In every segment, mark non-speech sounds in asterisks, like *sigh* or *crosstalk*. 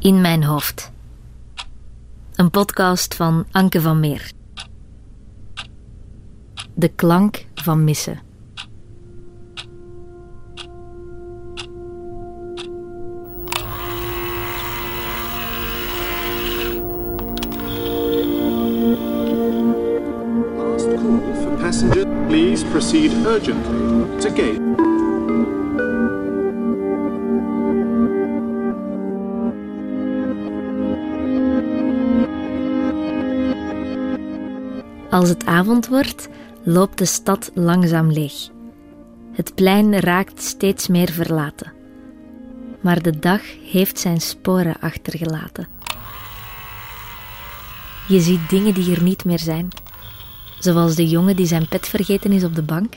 In mijn hoofd. Een podcast van Anke van Meer. De klank van missen. Als het avond wordt, loopt de stad langzaam leeg. Het plein raakt steeds meer verlaten. Maar de dag heeft zijn sporen achtergelaten. Je ziet dingen die er niet meer zijn. Zoals de jongen die zijn pet vergeten is op de bank.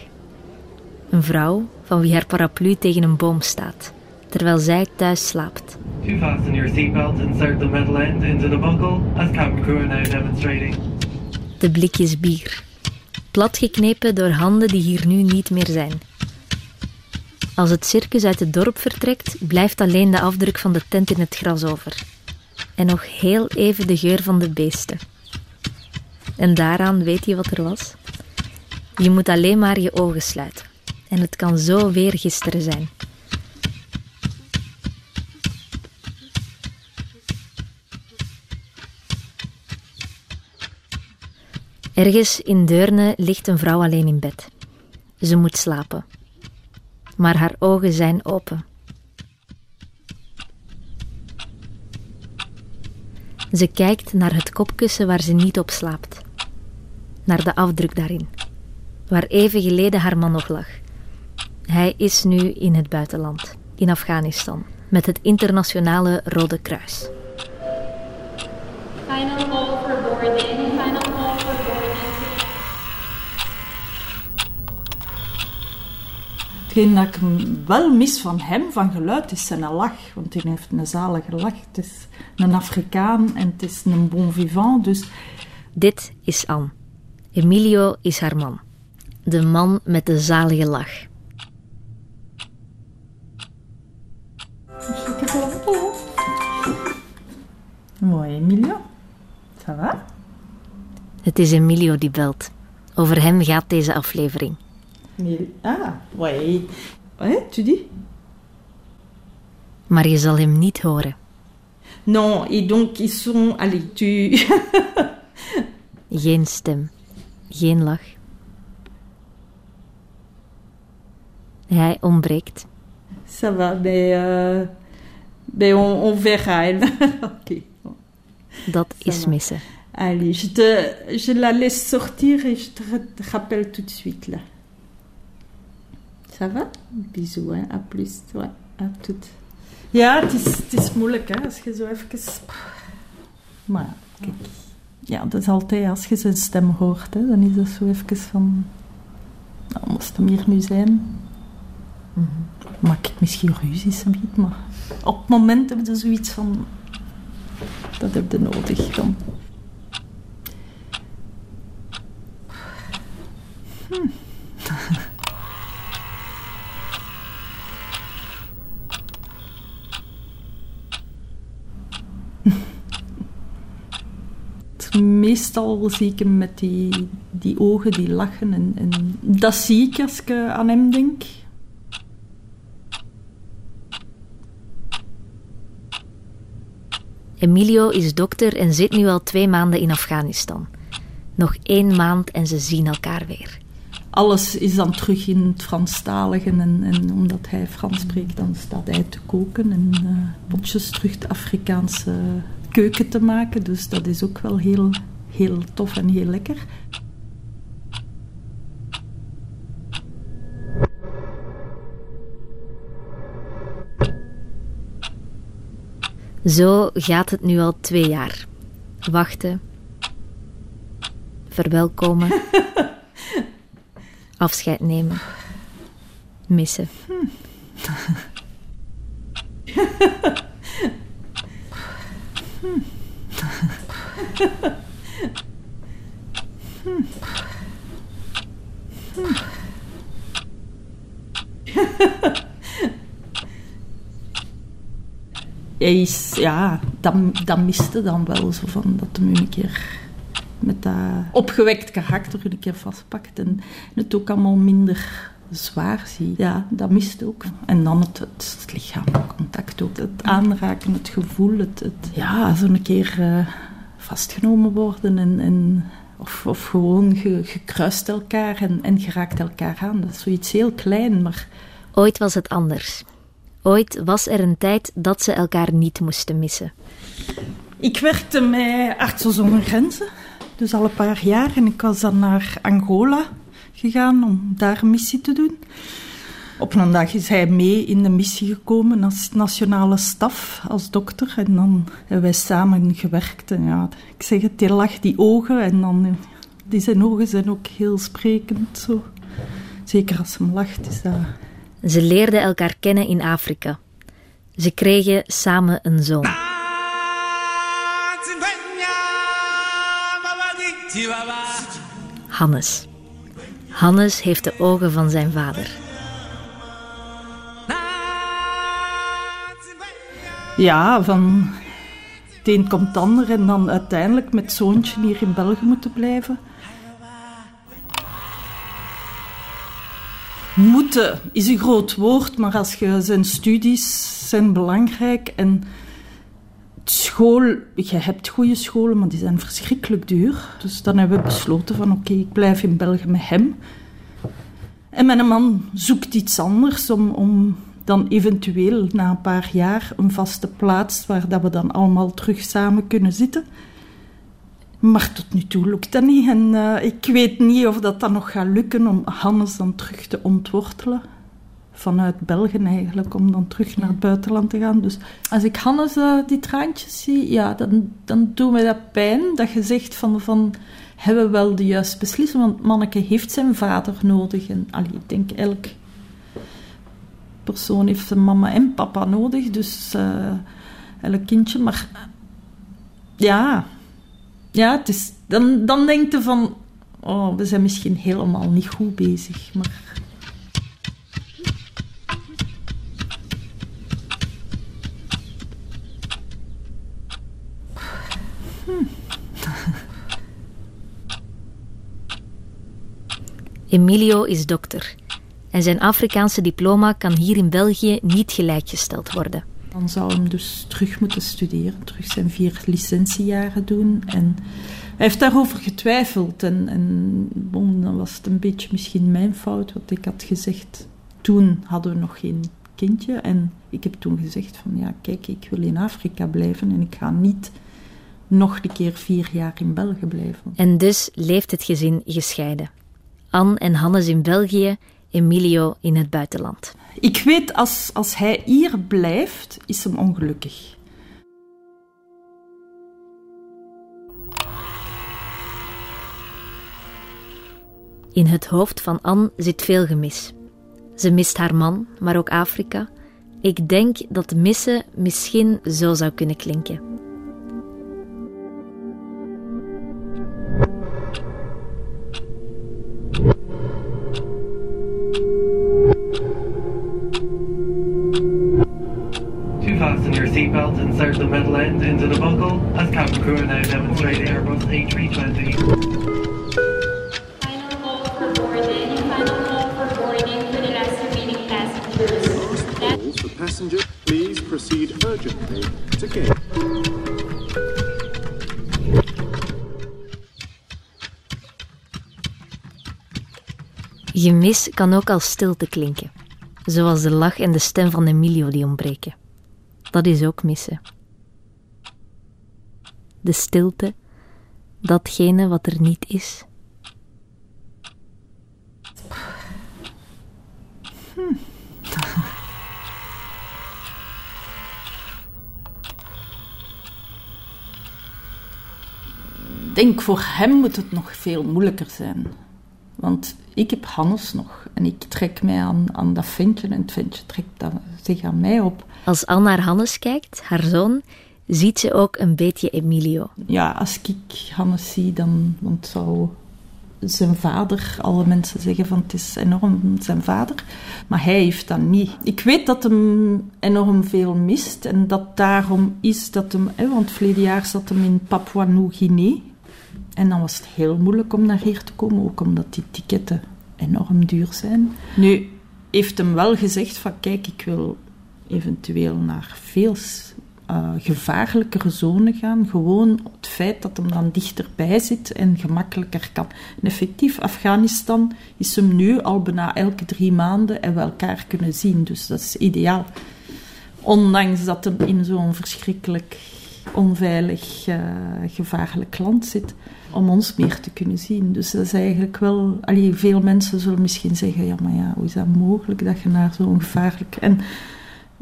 Een vrouw van wie haar paraplu tegen een boom staat, terwijl zij thuis slaapt. To fasten your seatbelt, insert the metal end into the buckle, as cabin demonstrating. De blikjes bier. Platgeknepen door handen die hier nu niet meer zijn. Als het circus uit het dorp vertrekt, blijft alleen de afdruk van de tent in het gras over. En nog heel even de geur van de beesten. En daaraan weet je wat er was? Je moet alleen maar je ogen sluiten. En het kan zo weer gisteren zijn. Ergens in Deurne ligt een vrouw alleen in bed. Ze moet slapen. Maar haar ogen zijn open. Ze kijkt naar het kopkussen waar ze niet op slaapt. Naar de afdruk daarin. Waar even geleden haar man nog lag. Hij is nu in het buitenland, in Afghanistan, met het internationale Rode Kruis. Final call boarding. Final call for boarding. Hetgeen dat ik hem wel mis van hem, van geluid, is zijn lach. Want hij heeft een zalige lach. Het is een Afrikaan en het is een bon vivant. Dus Dit is Anne. Emilio is haar man. De man met de zalige lach. Mooi, Emilio. Ça va? Het is Emilio die belt. Over hem gaat deze aflevering. Emil- Ah. Ouais, tu dis? Maar je zal hem niet horen. Non, et donc ils sont... Allez, tu... *laughs* Geen stem. Geen lach. Hij ontbreekt. Ça va, mais... Euh... Mais on, on verra. *laughs* ok. Dat is va. missen. Allez, je, te, je la laisse sortir et je te ra- rappelle tout de suite là. Ça va? Bisous, hein. À plus. Ouais, à tout. Ja, het is, het is moeilijk hè, als je zo even... Maar ja, kijk. Ja, dat is altijd als je zijn stem hoort, hè, dan is dat zo even van... Nou, moest hem hier nu zijn? Maak ik misschien ruzie, maar... Op het moment hebben ze zoiets van... Dat heb je nodig dan. Meestal zie ik hem met die, die ogen die lachen. En, en dat zie ik als ik eh, aan hem denk. Emilio is dokter en zit nu al twee maanden in Afghanistan. Nog één maand en ze zien elkaar weer. Alles is dan terug in het Franstalige. En, en omdat hij Frans spreekt, dan staat hij te koken. En eh, potjes terug de Afrikaanse keuken te maken. Dus dat is ook wel heel, heel tof en heel lekker. Zo gaat het nu al twee jaar. Wachten. Verwelkomen. *laughs* Afscheid nemen. Missen. *laughs* *laughs* Hij is, ja, dat, dat miste dan wel, zo van dat hem een keer met dat opgewekt karakter een keer vastpakt en het ook allemaal minder zwaar zie. Ja, dat mist ook. En dan het, het, het contact ook. Het aanraken, het gevoel, het, het ja, zo'n keer uh, vastgenomen worden en, en of, of gewoon ge, gekruist elkaar en, en geraakt elkaar aan. Dat is zoiets heel klein, maar... Ooit was het anders. Ooit was er een tijd dat ze elkaar niet moesten missen. Ik werkte met Artsen zonder Grenzen, dus al een paar jaar. En ik was dan naar Angola gegaan om daar een missie te doen. Op een dag is hij mee in de missie gekomen als nationale staf, als dokter. En dan hebben wij samen gewerkt. En ja, ik zeg het, die lag die ogen. En dan, die zijn ogen zijn ook heel sprekend. Zo. Zeker als hem lacht, is dat... Ze leerden elkaar kennen in Afrika. Ze kregen samen een zoon. Hannes. Hannes heeft de ogen van zijn vader. Ja, van het een komt het ander en dan uiteindelijk met zoontje hier in België moeten blijven. Moeten is een groot woord, maar als je zijn studies zijn belangrijk en school, je hebt goede scholen, maar die zijn verschrikkelijk duur. Dus dan hebben we besloten van oké, ik blijf in België met hem. En mijn man zoekt iets anders om, om dan eventueel na een paar jaar een vaste plaats waar dat we dan allemaal terug samen kunnen zitten. Maar tot nu toe lukt dat niet. En uh, ik weet niet of dat dan nog gaat lukken om Hannes dan terug te ontwortelen. Vanuit België eigenlijk, om dan terug naar het buitenland te gaan. Dus als ik Hannes uh, die traantjes zie, ja, dan, dan doet mij dat pijn. Dat je zegt van, van hebben we wel de juiste beslissing? Want manneke heeft zijn vader nodig. En allee, ik denk elk persoon heeft zijn mama en papa nodig. Dus uh, elk kindje. Maar ja, ja het is, dan, dan denk je van... Oh, we zijn misschien helemaal niet goed bezig. Maar Emilio is dokter en zijn Afrikaanse diploma kan hier in België niet gelijkgesteld worden. Dan zou hem dus terug moeten studeren, terug zijn vier licentiejaren doen. En hij heeft daarover getwijfeld. En, en dan was het een beetje misschien mijn fout, wat ik had gezegd. Toen hadden we nog geen kindje. En ik heb toen gezegd van, ja, kijk, ik wil in Afrika blijven en ik ga niet nog een keer vier jaar in België blijven. En dus leeft het gezin gescheiden. Anne en Hannes in België, Emilio in het buitenland. Ik weet, als, als hij hier blijft, is hem ongelukkig. In het hoofd van Anne zit veel gemis. Ze mist haar man, maar ook Afrika. Ik denk dat missen misschien zo zou kunnen klinken. Into the buckle, as cabin crew are now demonstrating Airbus A320. Final call for boarding. Final call for boarding for the last remaining passengers. That Calls for passengers, please proceed urgently to gate. Gemis kan ook als stilte klinken, zoals de lach en de stem van Emilio die ontbreken. Dat is ook missen. De stilte, datgene wat er niet is. Ik denk voor hem moet het nog veel moeilijker zijn. Want ik heb Hannes nog en ik trek mij aan, aan dat ventje en het ventje trekt dat zich aan mij op. Als Anne naar Hannes kijkt, haar zoon, ziet ze ook een beetje Emilio. Ja, als ik Hannes zie, dan het zou zijn vader. Alle mensen zeggen van het is enorm zijn vader. Maar hij heeft dat niet. Ik weet dat hem enorm veel mist. En dat daarom is dat hem... Hè, want verleden jaar zat hem in Papua Nieuw-Guinea. En dan was het heel moeilijk om naar hier te komen. Ook omdat die ticketten enorm duur zijn. Nu heeft hem wel gezegd van kijk, ik wil eventueel naar veel uh, gevaarlijkere zone gaan. Gewoon het feit dat hem dan dichterbij zit en gemakkelijker kan. En effectief, Afghanistan is hem nu al bijna elke drie maanden en we elkaar kunnen zien. Dus dat is ideaal. Ondanks dat hem in zo'n verschrikkelijk onveilig, uh, gevaarlijk land zit, om ons meer te kunnen zien. Dus dat is eigenlijk wel... Allee, veel mensen zullen misschien zeggen, ja, maar ja, hoe is dat mogelijk dat je naar zo'n gevaarlijk... En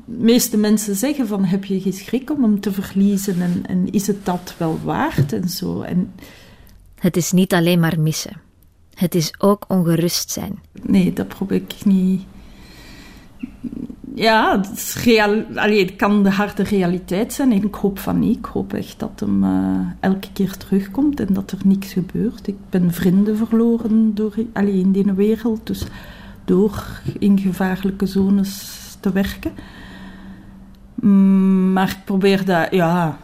meeste mensen zeggen van, heb je geen schrik om hem te verliezen en, en is het dat wel waard en zo. En... Het is niet alleen maar missen. Het is ook ongerust zijn. Nee, dat probeer ik niet... Ja, het, is real... Allee, het kan de harde realiteit zijn. En ik hoop van niet. Ik hoop echt dat hem uh, elke keer terugkomt en dat er niks gebeurt. Ik ben vrienden verloren door, allee, in die wereld. Dus door in gevaarlijke zones te werken. Mm, maar ik probeer dat, ja.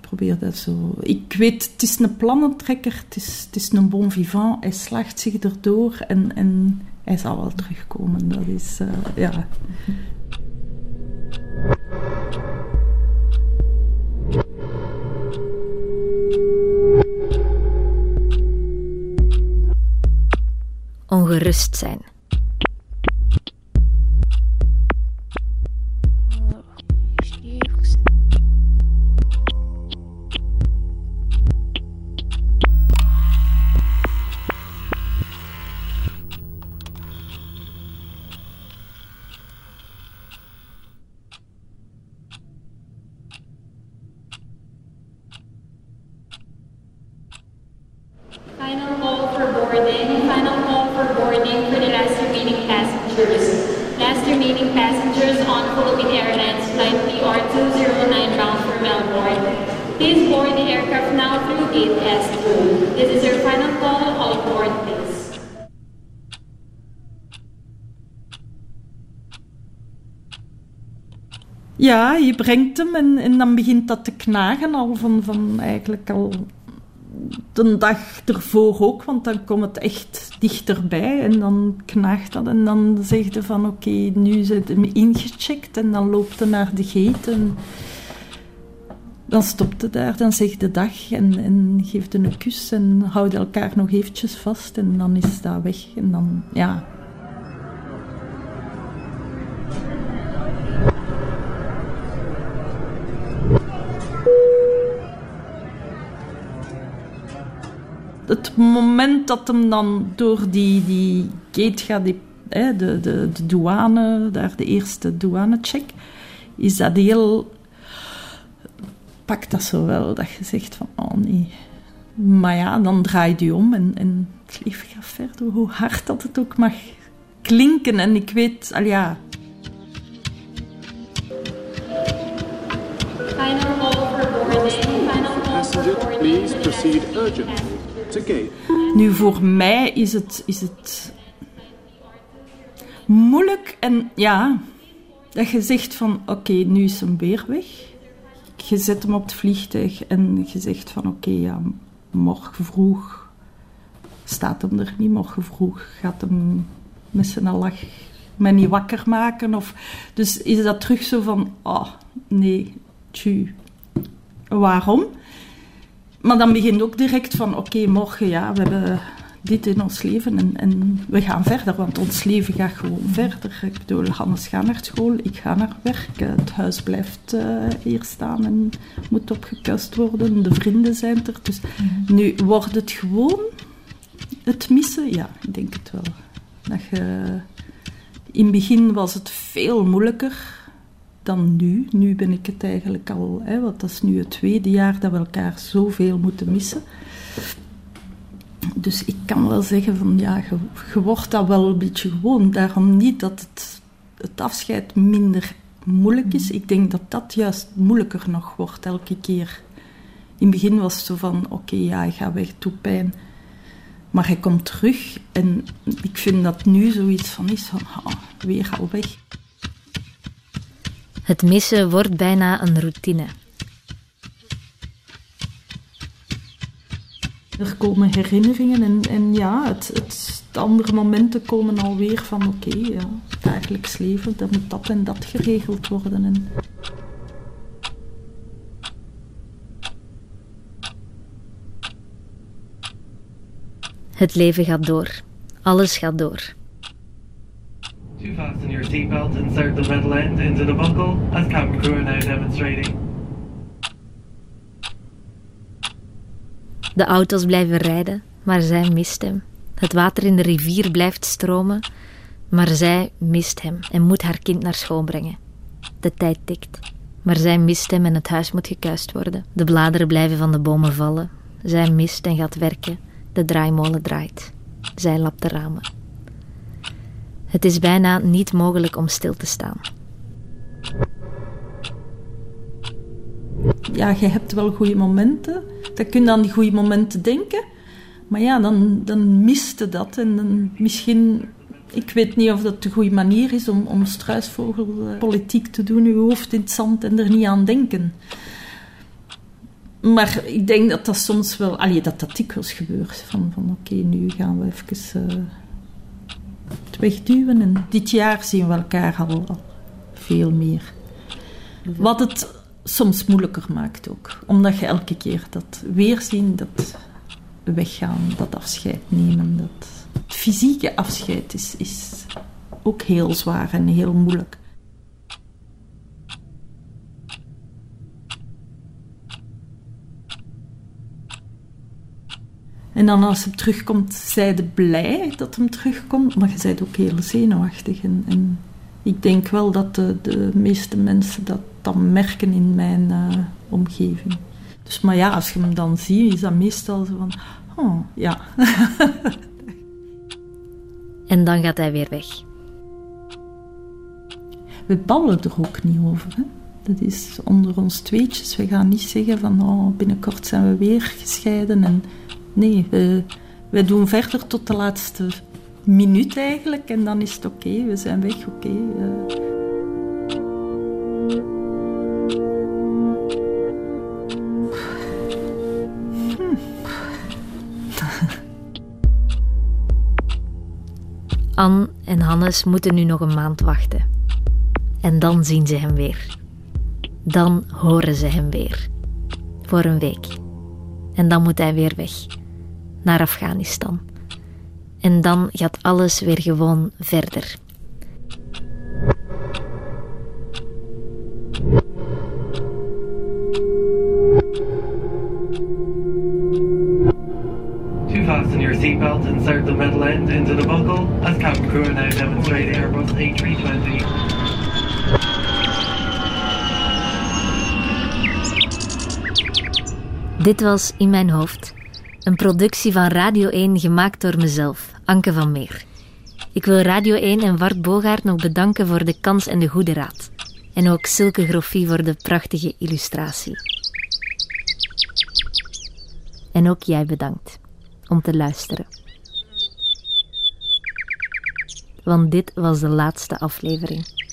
Probeer dat zo. Ik weet, het is een plannentrekker, het is, het is een bon vivant. Hij slaagt zich erdoor en, en hij zal wel terugkomen. Dat is, uh, ja. Ongerust zijn. 8S2. This is your final call, all board please. Ja, je brengt hem en, dan begint dat te knagen al van, van eigenlijk al de dag ervoor ook, want dan komt het echt dichterbij en dan knaagt dat en dan zegt ze van oké, okay, nu ze hem ingecheckt en dan loopt hij naar de gate dan stopt hij daar, dan zegt de dag en, en geeft een kus en houdt elkaar nog eventjes vast en dan is dat weg en dan, ja... het moment dat hem dan door die, die gate gaat, die, hè, de, de, de douane, daar de eerste douanecheck, is dat heel... Pakt dat zo wel, dat je zegt van, oh nee. Maar ja, dan draait je om en, en het leven gaat verder, hoe hard dat het ook mag klinken. En ik weet, al ja... Final call for boarding. Final call for Passenger, boarding please proceed urgently passengers. to gate. Nu, voor mij is het, is het moeilijk en ja, dat je zegt van oké, nu is hem weer weg. Je zet hem op het vliegtuig en je zegt van oké, ja, morgen vroeg staat hem er niet. Morgen vroeg gaat hem met zijn lach me niet wakker maken. Of, dus is dat terug zo van, oh nee, tju, waarom? Maar dan begint ook direct van, oké, morgen, ja, we hebben dit in ons leven en, en we gaan verder, want ons leven gaat gewoon verder. Ik bedoel, Hannes gaat naar school, ik ga naar werk, het huis blijft eh, hier staan en moet opgekust worden, de vrienden zijn er. Dus nu wordt het gewoon het missen, ja, ik denk het wel. Dat je, in het begin was het veel moeilijker dan nu. Nu ben ik het eigenlijk al, hè, want dat is nu het tweede jaar dat we elkaar zoveel moeten missen. Dus ik kan wel zeggen van ja, je, wordt dat wel een beetje gewoon. Daarom niet dat het, het afscheid minder moeilijk is. Ik denk dat dat juist moeilijker nog wordt elke keer. In het begin was het zo van oké, ja, ik ga weg, toe pijn. Maar hij komt terug en ik vind dat nu zoiets van is van, ah, weer al weg. Het missen wordt bijna een routine. Er komen herinneringen en, en ja, het, het, de andere momenten komen alweer van oké, ja, het dagelijks leven, dan moet dat en dat geregeld worden. En... Het leven gaat door. Alles gaat door. To fasten your seatbelt, insert the metal end into the buckle, as cabin crew are now demonstrating. De auto's blijven rijden, maar zij mist hem. Het water in de rivier blijft stromen, maar zij mist hem en moet haar kind naar school brengen. De tijd tikt, maar zij mist hem en het huis moet gekuist worden. De bladeren blijven van de bomen vallen. Zij mist en gaat werken. De draaimolen draait. Zij lapt de ramen. Het is bijna niet mogelijk om stil te staan. Ja, je hebt wel goede momenten. Dan kun je aan die goede momenten denken. Maar ja, dan, dan miste dat. En dan misschien, ik weet niet of dat de goede manier is om, om struisvogelpolitiek te doen, je hoofd in het zand en er niet aan denken. Maar ik denk dat dat soms wel, allee, dat dat dikwijls gebeurt. Van, van oké, nu gaan we even uh, het wegduwen. En dit jaar zien we elkaar al veel meer. Wat het soms moeilijker maakt ook. Omdat je elke keer dat weerzien, dat weggaan, dat afscheid nemen. Dat... Het fysieke afscheid is, is ook heel zwaar en heel moeilijk. En dan als hij terugkomt, zij de blij dat hem terugkomt, maar je bent ook heel zenuwachtig. En, en ik denk wel dat de, de meeste mensen dat dan merken in mijn uh, omgeving. Dus, maar ja, als je hem dan ziet, is dat meestal zo van, oh, ja. *laughs* en dan gaat hij weer weg. We ballen er ook niet over, hè. Dat is onder ons tweetjes. We gaan niet zeggen van, oh, binnenkort zijn we weer gescheiden. En nee, we, we doen verder tot de laatste minuut eigenlijk. En dan is het oké, we zijn weg, oké. uh. Anne en Hannes moeten nu nog een maand wachten. En dan zien ze hem weer. Dan horen ze hem weer. Voor een week. En dan moet hij weer weg. Naar Afghanistan. En dan gaat alles weer gewoon verder. Insert the metal end into the buckle, as cabin crew are now Airbus A320. Dit was In Mijn Hoofd, een productie van Radio 1 gemaakt door mezelf, Anke van Meer. Ik wil Radio 1 en Wart Bogaert nog bedanken voor de kans en de goede raad. En ook Silke Groffie voor de prachtige illustratie. En ook jij bedankt om te luisteren. Want dit was de laatste aflevering.